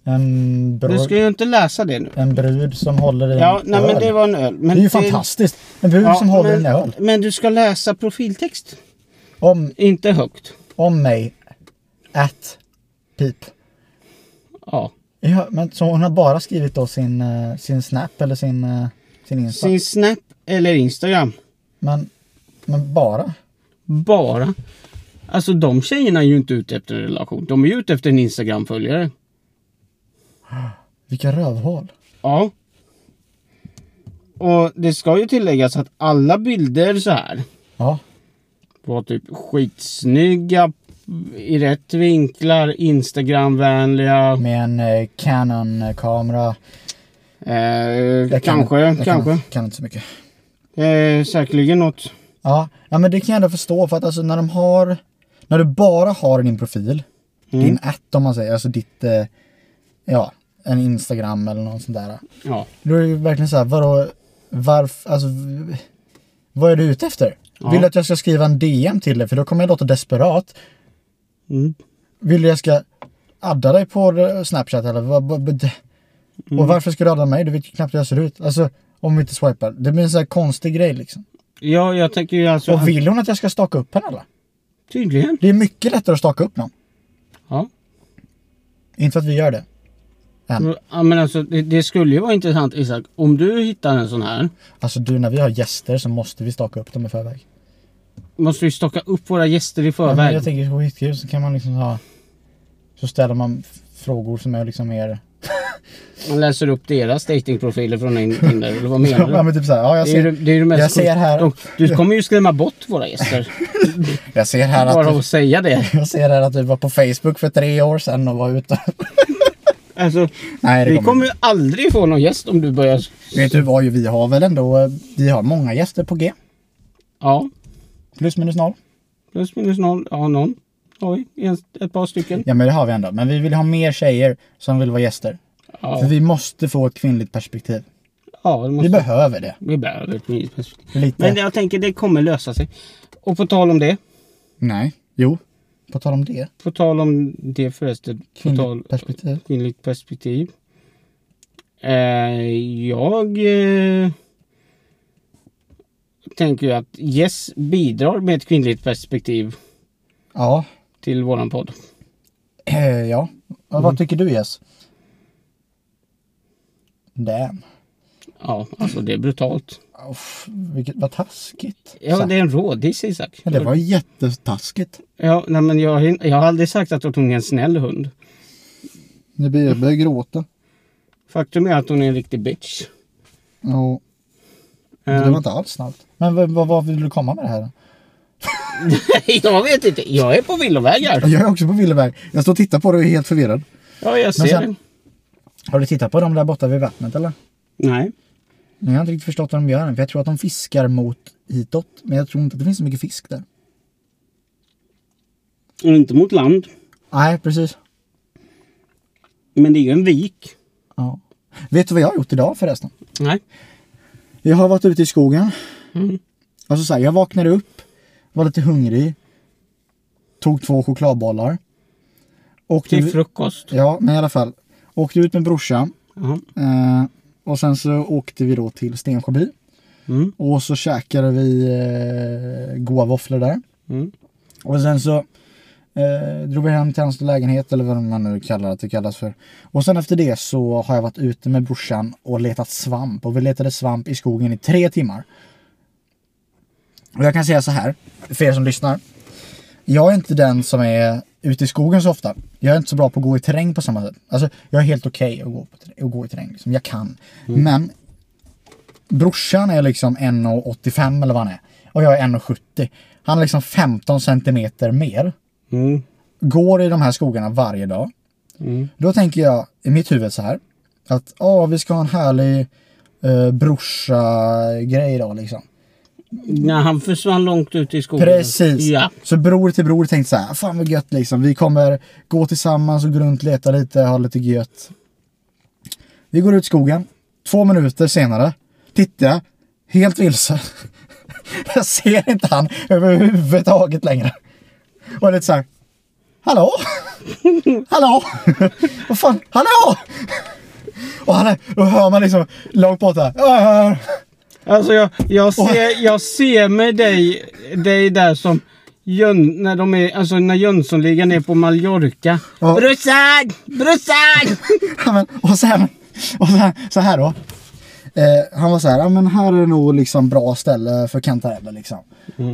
En Du brud, ska ju inte läsa det nu. en brud som håller i Ja, en nej men öl. det var en öl. Men Det är ju fantastiskt. En brud Ja, som håller men, en öl. Men du ska läsa profiltext. Om, Inte högt. om mig. At. Pip. Ja. Ja, men så hon har bara skrivit då sin, eh, sin Snap eller sin, eh, sin Insta. Sin Snap eller Instagram. Men, men bara? Bara. Alltså de tjejerna är ju inte ute efter en relation. De är ju ute efter en Instagram-följare. Vilka rövhål. Ja. Och det ska ju tilläggas att alla bilder så här Ja. var typ skitsnygga, i rätt vinklar, Instagramvänliga. Med en eh, Canon-kamera. Eh, kan- kanske, jag kanske. Kan, kan inte så mycket. Eh, säkerligen något. Ja, ja, men det kan jag ändå förstå för att alltså när de har, när du bara har din profil, Mm. din att om man säger, alltså ditt, eh, ja, en Instagram eller något sånt där. Ja. Då är det ju verkligen så här, vadå, varför, alltså, vad är du ute efter? Ja. Vill du att jag ska skriva en DM till dig? För då kommer jag låta desperat. Mm. Vill du jag ska adda dig på Snapchat eller vad- vad- Mm. Och varför ska du adda mig? Du vet ju knappt hur jag ser ut. Alltså, om vi inte swipar. Det blir en sån här konstig grej liksom. Ja, jag tänker ju alltså... Och vill hon att jag ska staka upp henne eller? Tydligen. Det är mycket lättare att staka upp någon. Ja. Inte för att vi gör det. Än. ja men alltså det, det skulle ju vara intressant Isak. Om du hittar en sån här. Alltså du, när vi har gäster så måste vi staka upp dem i förväg. Måste vi stocka upp våra gäster i Ja, men förväg. jag tänker så skitkul så kan man liksom ha... Så ställer man frågor som är liksom mer... Man läser upp deras datingprofiler från Tinder. Eller vad menar Ja du? men typ såhär, ja jag Det är, ser, det är det mest jag ser här- De, du kommer ju skrämma bort våra gäster. jag ser här Bara att att säga det. jag ser här att du var på Facebook för tre år sedan och var ute. Alltså, Nej det vi kommer kommer ju aldrig få någon gäst om du börjar... Vet du vad, vi har väl ändå, vi har många gäster på G. Ja, Plus minus noll. plus minus noll. Ja, någon. Vi. En, ett par stycken. Ja men det har vi ändå. Men vi vill ha mer tjejer som vill vara gäster. För Ja, vi måste få ett kvinnligt perspektiv. ja det Vi måste... behöver det. Vi behöver ett nytt perspektiv. Lite. Men jag tänker det kommer lösa sig. Och på tal om det. Nej. Jo. På tal om det. På tal om det förresten. Kvinnligt tal, perspektiv. kvinnligt perspektiv. Eh, jag eh, tänker ju att Yes bidrar med ett kvinnligt perspektiv Ja. Till våran podd. Eh, ja. Mm. Vad tycker du Jess? Damn. Ja, alltså det är brutalt. Uff, vilket, vad taskigt. Ja, sagt. det är en rådis Isak. Men det var jättetaskigt. Ja, nej, men jag, jag har aldrig sagt att hon är en snäll hund. Nu börjar jag börjar gråta. Faktum är att hon är en riktig bitch. Ja. Det Eh, var inte alls snällt. Men vad, vad, vad vill du komma med det här? Jag vet inte, jag är på villovägar. Jag är också på villoväg. Jag står och tittar på det och är helt förvirrad. Ja, jag ser sen- det. Har du tittat på dem där borta vid vattnet eller? Nej. Jag har inte riktigt förstått vad de gör än. För jag tror att de fiskar mot hitåt. Men jag tror inte att det finns så mycket fisk där. Och inte mot land. Nej, precis. Men det är ju en vik. Ja. Vet du vad jag har gjort idag förresten? Nej. Jag har varit ute i skogen. Mm. Alltså så här, jag vaknade upp, var lite hungrig, tog två chokladbollar åkte Till ut, frukost. ja, men i alla fall. Åkte ut med brorsan. Ja. Eh, och sen så åkte vi då till Stensjöby. Mm. Och så käkade vi eh, goda våfflor där. Mm. Och sen så eh, drog vi hem till hans lägenhet eller vad man nu kallar att det kallas för. Och sen efter det så har jag varit ute med brorsan och letat svamp. Och vi letade svamp i skogen i tre timmar. Och jag kan säga så här, för er som lyssnar. Jag är inte den som är ute i skogen så ofta. Jag är inte så bra på att gå i terräng på samma sätt. Alltså jag är helt okej att, på, terräng- att gå i terräng. Liksom. Jag kan. Men brorsan är liksom 1,85 eller vad han är. Och jag är 1,70. Han är liksom 15 centimeter mer. Mm. Går i de här skogarna varje dag. Mm. Då tänker jag i mitt huvud så här. Att ja, vi ska ha en härlig eh, brorsa-grej idag liksom. När han försvann långt ut i skogen. Precis. Ja. Så bror till bror tänkte så här, fan vad gött liksom. Vi kommer gå tillsammans och gå runt, leta lite, ha lite gött. Vi går ut i skogen. Två minuter senare tittar jag, helt vilse. jag ser inte han överhuvudtaget längre. Och lite så här, hallå? hallå? vad fan, hallå? och han är, då hör man liksom långt borta. "Ja, Alltså jag, jag, ser, jag ser med dig, dig där som Jön, när de är, alltså när Jönssonligan är på Mallorca. Ja. Brussan! Brussan! Ja, men, och sen, och sen så här då. Eh, han var så här, ja men här är nog liksom bra ställe för kantareller liksom.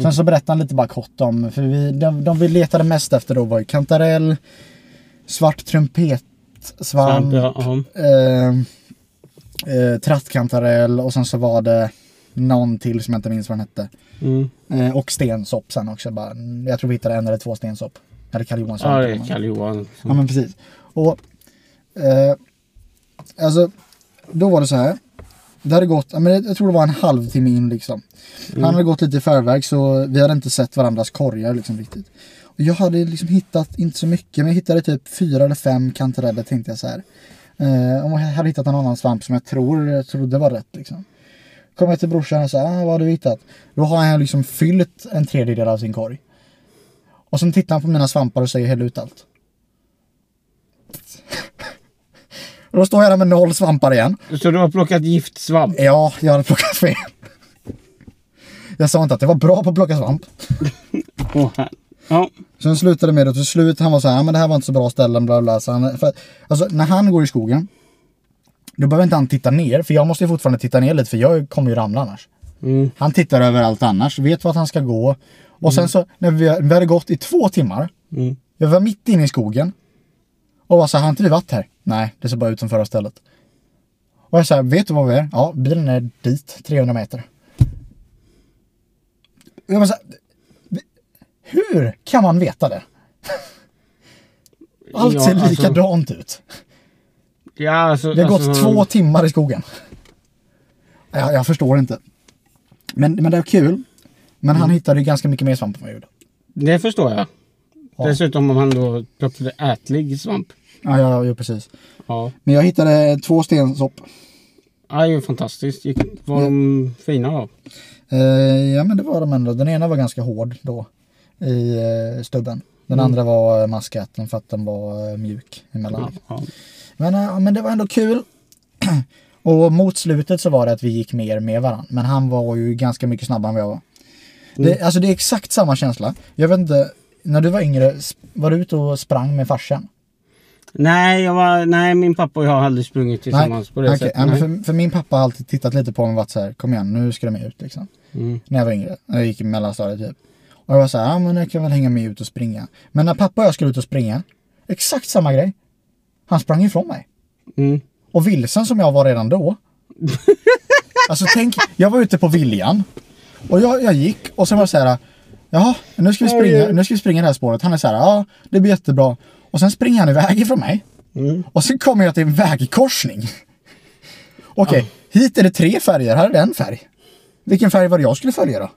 Sen så berättade han lite bara kort om, för vi, de, de vi letade mest efter då var ju kantarell, svart trumpetsvamp, Ja, ja. eh, eh, trattkantarell och sen så var det någon till som jag inte minns vad den hette. Mm. Eh, och stensopp sen också bara. Jag tror vi hittade en eller två stensopp. Eller Karl Johansson. ja, det är Karl Johan. Ja men precis. Och eh, alltså då var det så här. Det hade gått, men jag tror det var en halvtimme in liksom. Han hade gått lite i förväg så vi hade inte sett varandras korgar liksom riktigt. Och jag hade liksom hittat, inte så mycket, men jag hittade typ fyra eller fem kantareller tänkte jag så här. Eh, om jag hade hittat en annan svamp som jag tror, jag trodde var rätt liksom. Kommer jag till brorsan och säger, ah, vad har du hittat? Då har han liksom fyllt en tredjedel av sin korg. Och sen tittar han på mina svampar och säger häll ut allt. Och då står jag där med noll svampar igen. Så du har plockat giftsvamp? Ja, jag hade plockat fel. Jag sa inte att det var bra på att plocka svamp. Här. Ja. Sen slutade det med att till slut han var så här, "Ja, men det här var inte så bra ställen, bla bla. Så han, för, alltså när han går i skogen, då behöver inte han titta ner, för jag måste ju fortfarande titta ner lite, för jag kommer ju ramla annars. Mm. Han tittar överallt annars, vet vart han ska gå. Och sen så, när vi, vi hade gått i två timmar, Mm. jag var mitt inne i skogen. Och var så här, har inte vi varit här? Nej, det ser bara ut som förra stället. Och jag sa, vet du var vi är? Ja, bilen är dit, 300 meter. Jag var så här, hur kan man veta det? Allt Ja, ser alltså- likadant ut. Ja, alltså, Vi har alltså, gått två timmar i skogen. Jag, jag förstår inte. Men, men det är kul. Men han hittade ganska mycket mer svamp än vad jag gjorde. Det förstår jag. Ja. Dessutom om han då plockade ätlig svamp. Ja, ja, ja, precis. Ja. Men jag hittade två stensopp. Ja, det är ju fantastiskt. Gick- Var de fina då? Eh, ja men det var de ändå. Den ena var ganska hård då i eh, stubben. Den Mm. andra var eh, maskäten för att den var eh, mjuk emellan. Ja, ja. Men, men det var ändå kul. Och mot slutet så var det att vi gick mer med varandra. Men han var ju ganska mycket snabbare än vad jag var. Mm. Det, alltså det är exakt samma känsla. Jag vet inte, när du var yngre, var du ute och sprang med farsan? Nej, jag var, nej, min pappa och jag har aldrig sprungit tillsammans på det okej. sättet. Nej. för, för min pappa har alltid tittat lite på mig och varit så här, kom igen nu ska du med ut liksom. Mm. när jag var yngre, när jag gick i mellanstadiet typ. Och jag var så här, ja men jag kan väl hänga med ut och springa. Men när pappa och jag skulle ut och springa, exakt samma grej. Han sprang ifrån mig. Mm. Och vilsen som jag var redan då. alltså tänk, jag var ute på viljan. Och jag, jag gick och sen var det så här, jaha, nu ska vi springa, nu ska vi springa det här spåret. Han är så här, ja det blir jättebra. Och sen springer han iväg ifrån mig. Mm. Och sen kommer jag till en vägkorsning. Okej, hit är det tre färger, här är det en färg. Vilken färg var det jag skulle följa då?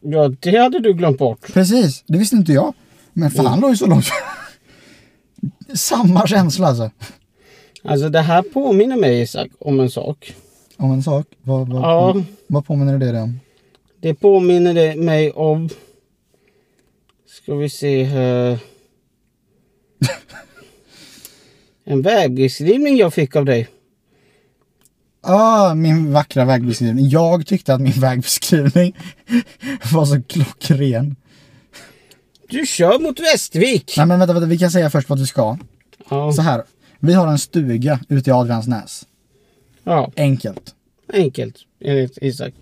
Ja, det hade du glömt bort. Precis, det visste inte jag. Men fan han låg ju så långt Samma känsla alltså. Alltså det här påminner mig Isak om en sak. Om en sak, vad, vad, Ja. vad påminner det dig om? Det påminner det mig om... Ska vi se här. En vägbeskrivning jag fick av dig. Ah, min vackra vägbeskrivning. Jag tyckte att min vägbeskrivning var så klockren. Du kör mot Västervik. Nej men vänta, vänta, vi kan säga först vart vi ska. Ja, Så här. Vi har en stuga ute i Adriansnäs. ja, Enkelt. enkelt enligt Isak.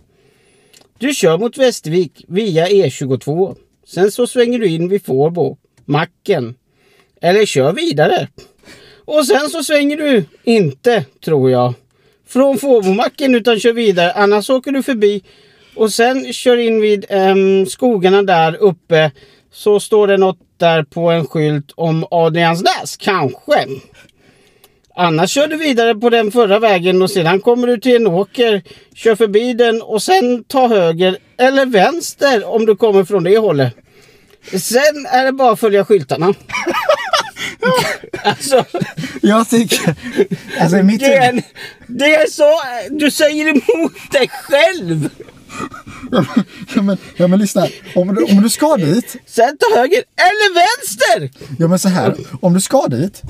Du kör mot Västervik via E22. Sen så svänger du in vid Fårbo, macken. Eller kör vidare. Och sen så svänger du inte, tror jag, från Fåbomacken utan kör vidare. Annars åker du förbi och sen kör in vid em, skogarna där uppe. Så står det något där på en skylt om Adriansnäs, kanske. Annars kör du vidare på den förra vägen och sedan kommer du till en åker, kör förbi den och sen ta höger eller vänster om du kommer från det hållet. Sen är det bara att följa skyltarna alltså, Jag tycker... Alltså mitt det är, det är så... Du säger emot dig själv. ja, men, ja men lyssna. Om du, om du ska dit. Sen ta höger eller vänster. Ja men så här. Om du ska dit.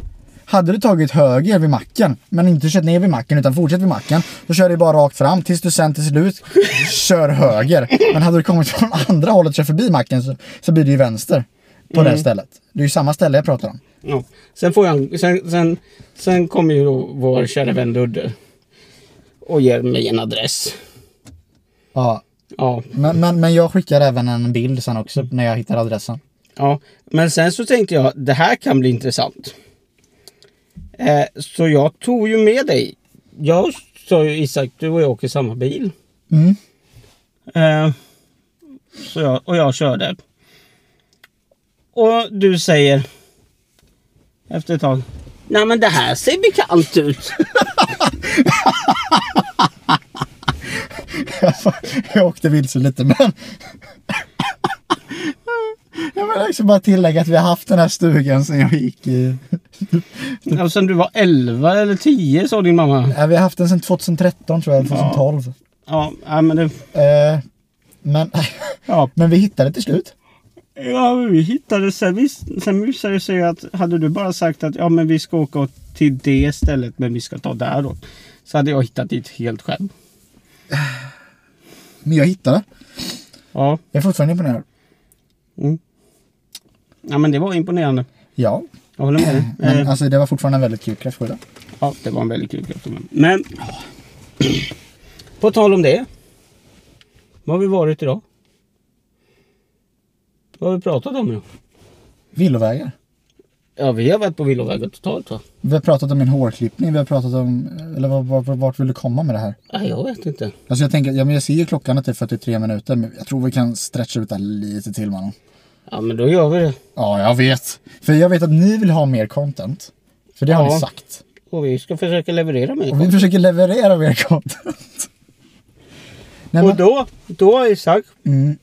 Hade du tagit höger vid macken, men inte kört ner vid macken utan fortsätt vid macken. Då kör du bara rakt fram tills du sen till slut kör höger. Men hade du kommit från andra hållet och kört förbi macken så, så blir det ju vänster. På det stället. Det är ju samma ställe jag pratar om. Ja. Sen, får jag, sen, sen, sen kommer ju då vår kära vän Ludde och ger mig en adress. Ja. Ja, Men, men, men jag skickar även en bild sen också när jag hittar adressen. ja. Men sen så tänkte jag det här kan bli intressant. Eh, så jag tog ju med dig. Jag sa ju Isak, du och jag åker samma bil. Mm. Eh, så jag, och jag körde. Och du säger efter ett tag. Nej men det här ser bekant ut. jag åkte vilse lite men... Jag vill också bara tillägga att vi har haft den här stugan sedan jag gick i... Ja, sen du var 11 eller 10 sa din mamma. Ja, vi har haft den sedan 2013 tror jag, 2012. Ja, ja men det... Eh, men, Ja, men vi hittade till slut. Ja vi hittade sen. Visst, sen visade det sig att hade du bara sagt att ja men vi ska åka till det stället men vi ska ta däråt. Så hade jag hittat dit helt själv. Men jag hittade. Ja, Jag är fortfarande imponerad. ja men det var imponerande. Ja, Jag håller med dig. men Eh, alltså det var fortfarande en väldigt kul kräftskiva. Ja, det var en väldigt kul kräfta. Men på tal om det. Vad har vi varit idag? Vad har vi pratat om idag? Villovägar. Ja, vi har varit på villovägar totalt va? Vi har pratat om min hårklippning, vi har pratat om... Eller vart, vart, vart vill du komma med det här? Nej, jag vet inte. Alltså jag tänker, ja, men jag ser ju klockan att det är 43 minuter, men jag tror vi kan stretcha ut det här lite till mannen. Ja, men då gör vi det. Ja, jag vet. För jag vet att ni vill ha mer content. För det har Ja. ni sagt. Och vi ska försöka leverera Och mer. vi försöker leverera mer content. Nej, Och men, då, då Isak, mm,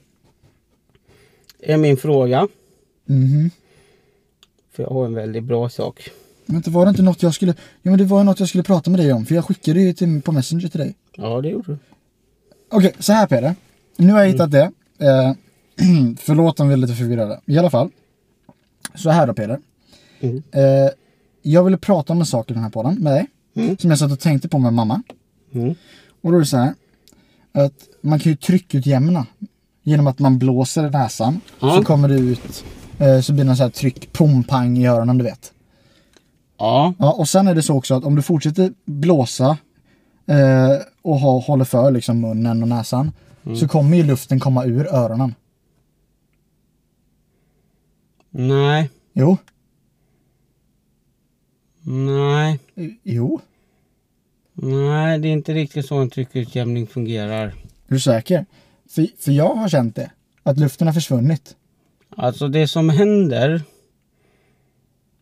är min fråga. mhm. För jag har en väldigt bra sak. Men det var det inte något jag skulle... Ja men det var något jag skulle prata med dig om. För jag skickade ju till, på Messenger till dig. Ja, det gjorde du. Okej, så här Peder. Nu har jag hittat det. Eh, förlåt om vi är lite förvirrade. I alla fall. Så här då Peder. Mm. Eh, jag ville prata om en sak i den här podden med dig. Mm. Som jag satt och tänkte på med mamma. Mm. Och då är det så här. Att man kan ju tryckutjämna. Genom att man blåser i näsan. Ja. Så kommer det ut. Eh, så blir det så här tryck, pom, pang i öronen du vet. Ja, Ja, och sen är det så också att om du fortsätter blåsa eh, och ha, håller för liksom munnen och näsan så kommer ju luften komma ur öronen. nej, Jo, nej, jo. nej, det är inte riktigt så en tryckutjämning fungerar. Är du säker? För, för jag har känt det. Att luften har försvunnit. Alltså det som händer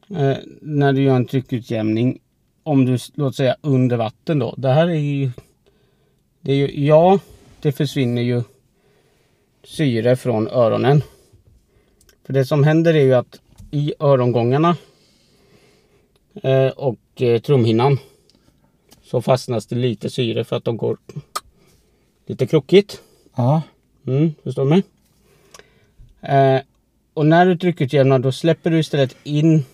eh, när du gör en tryckutjämning, om du låt säga under vatten då. Det här är ju, det är ju, ja, det försvinner ju syre från öronen. För det som händer är ju att i örongångarna eh, och eh, trumhinnan så fastnas det lite syre för att de går lite krokigt. Ja, Mm, förstår du mig? Eh, och när du tryckutjämnar då släpper du istället in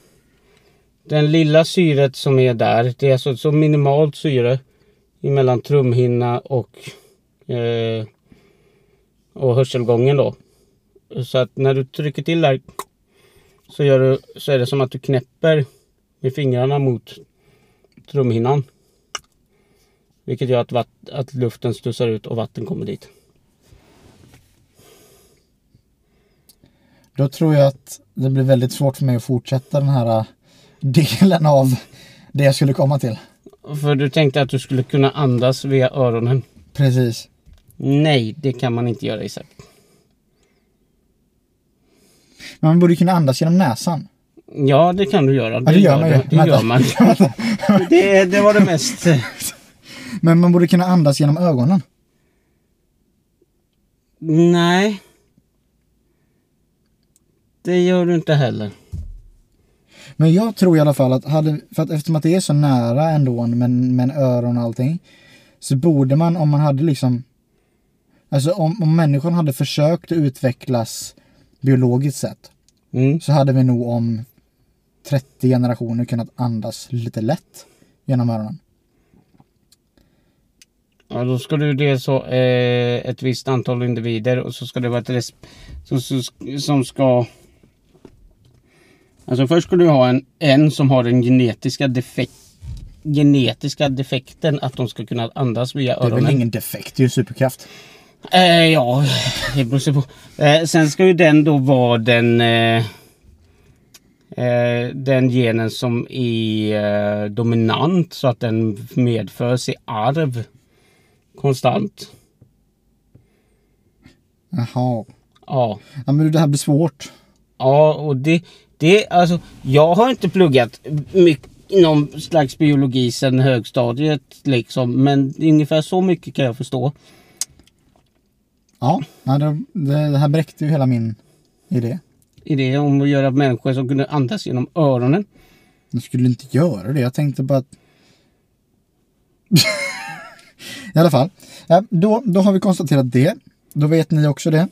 Den lilla syret som är där, det är alltså så minimalt syre mellan trumhinna och, eh, och hörselgången då. Så att när du trycker till där så, gör du, så är det som att du knäpper med fingrarna mot trumhinnan. Vilket gör att, vatt, att luften studsar ut och vatten kommer dit. Då tror jag att det blir väldigt svårt för mig att fortsätta den här äh, delen av det jag skulle komma till. För du tänkte att du skulle kunna andas via öronen. Precis. Nej, det kan man inte göra Isak. Men man borde kunna andas genom näsan. Ja, det kan du göra. Ja, det gör man ju. Det, det gör man. det, det var det mest... Men man borde kunna andas genom ögonen. Nej. Det gör du inte heller. Men jag tror i alla fall att, hade, för att eftersom att det är så nära ändå med, med öron och allting. Så borde man om man hade liksom Alltså om, om människan hade försökt utvecklas biologiskt sett. Mm. Så hade vi nog om 30 generationer kunnat andas lite lätt genom öronen. Ja, då ska du det så eh, ett visst antal individer och så ska det vara ett som, som ska Alltså först ska du ha en, en som har den genetiska defekt genetiska defekten att de ska kunna andas via Det är öronen. väl ingen defekt, det är ju superkraft. Eh, ja, det beror på. Eh, sen ska ju den då vara den eh, eh, den genen som är eh, dominant så att den medförs i arv konstant. Jaha. Ja, Ja men det här blir svårt. ja och det, det alltså jag har inte pluggat mycket någon slags biologi sedan högstadiet liksom men ungefär så mycket kan jag förstå. Ja, det, det här bräckte ju hela min idé. Idé om att göra människor som kunde andas genom öronen. Jag skulle inte göra det. Jag tänkte bara att... I alla fall. Ja, då, då har vi konstaterat det. Då vet ni också det.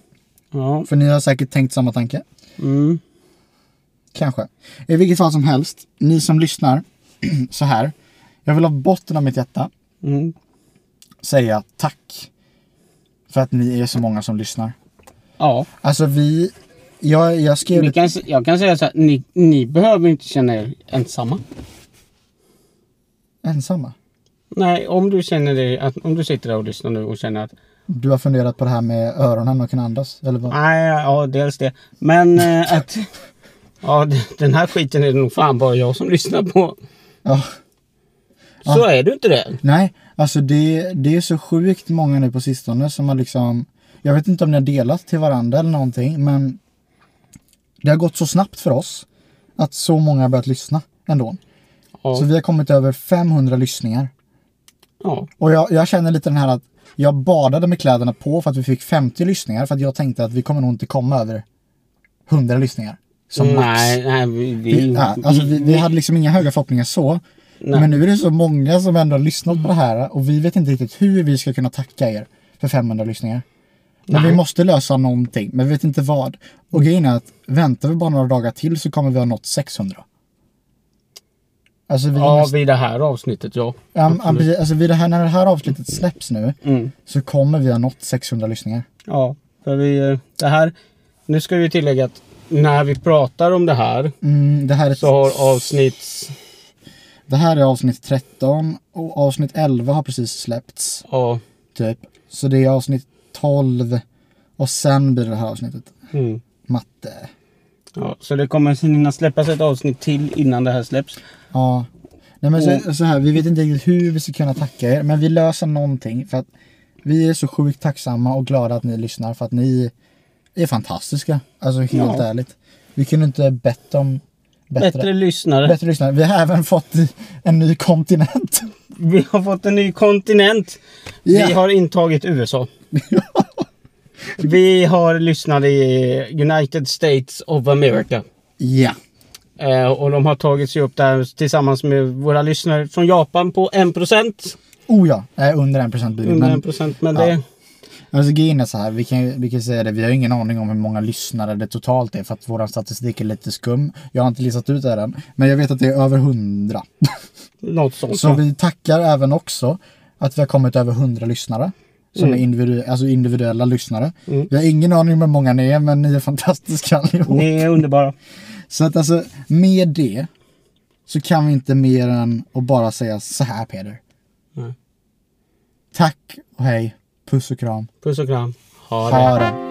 Ja. För ni har säkert tänkt samma tanke. Mm. Kanske. I vilket fall som helst. Ni som lyssnar. så här. Jag vill av botten av mitt hjärta Mm. säga tack. För att ni är så många som lyssnar. Ja, Alltså vi... Jag, jag skrev... ni kan, jag kan säga så här, ni, ni behöver inte känna er ensamma. Ensamma. Nej, om du känner dig, att, om du sitter där och lyssnar nu och känner att Du har funderat på det här med öronen och kunna andas? Eller vad? nej, ja dels det. Men eh, att ja, den här skiten är det nog fan bara jag som lyssnar på. Ja. Så är du inte det. Nej, alltså det, det är så sjukt många nu på sistone som har liksom Jag vet inte om ni har delat till varandra eller någonting men Det har gått så snabbt för oss Att så många har börjat lyssna ändå. Ja, Så vi har kommit över 500 lyssningar. ja, Och jag, jag känner lite den här att Jag badade med kläderna på för att vi fick 50 lyssningar för att jag tänkte att vi kommer nog inte komma över 100 lyssningar. Som max. nej, nej, vi, vi, ja, alltså vi, vi hade liksom inga höga förhoppningar så. nej. Men nu är det så många som ändå har lyssnat på det här och vi vet inte riktigt hur vi ska kunna tacka er för 500 lyssningar. Men Nej. vi måste lösa någonting, men vi vet inte vad. Och grejen är att väntar vi bara några dagar till så kommer vi ha nått 600. Alltså, vi ja, måste, vid det här avsnittet, ja. precis. alltså vid det här, när det här avsnittet släpps nu Mm. så kommer vi ha nått 600 lyssningar. Ja, för vi, eh, det här, nu ska vi tillägga att när vi pratar om det här Mm, det, här är, så har avsnitt, det här är avsnitt 13 och avsnitt 11 har precis släppts. ja, Typ. Så det är avsnitt 12 och sen blir det här avsnittet. mm. Matte. ja, så det kommer hinna släppas ett avsnitt till innan det här släpps. Ja. Nej men så, så här, vi vet inte riktigt hur vi ska kunna tacka er, men vi löser någonting för att vi är så sjukt tacksamma och glada att ni lyssnar för att ni är fantastiska. Alltså helt Ja. ärligt. Vi kunde inte bett om bättre, Bättre bättre. lyssnare. lyssnare. Vi har även fått en ny kontinent. Vi har fått en ny kontinent. Ja. Vi har intagit USA. Vi har lyssnat i United States of America. Ja. Eh, och de har tagit sig upp där tillsammans med våra lyssnare från Japan på 1%. Oh ja, äh, under en procent blir det. Under Men, 1% men ja. det... Alltså grejen är så här, vi kan, vi kan säga det, vi har ingen aning om hur många lyssnare det totalt är för att vår statistik är lite skum. Jag har inte listat ut det än, men jag vet att det är över hundra. Något sånt. Så vi tackar även också att vi har kommit över hundra lyssnare. Som är individu alltså individuella lyssnare. Mm. Vi har ingen aning om hur många ni är, men ni är fantastiska allihop. Ni är underbara. Så att alltså, med det så kan vi inte mer än att bara säga så här Peder. Nej. Tack och hej, puss och kram. Puss och kram. Ha. Ha det.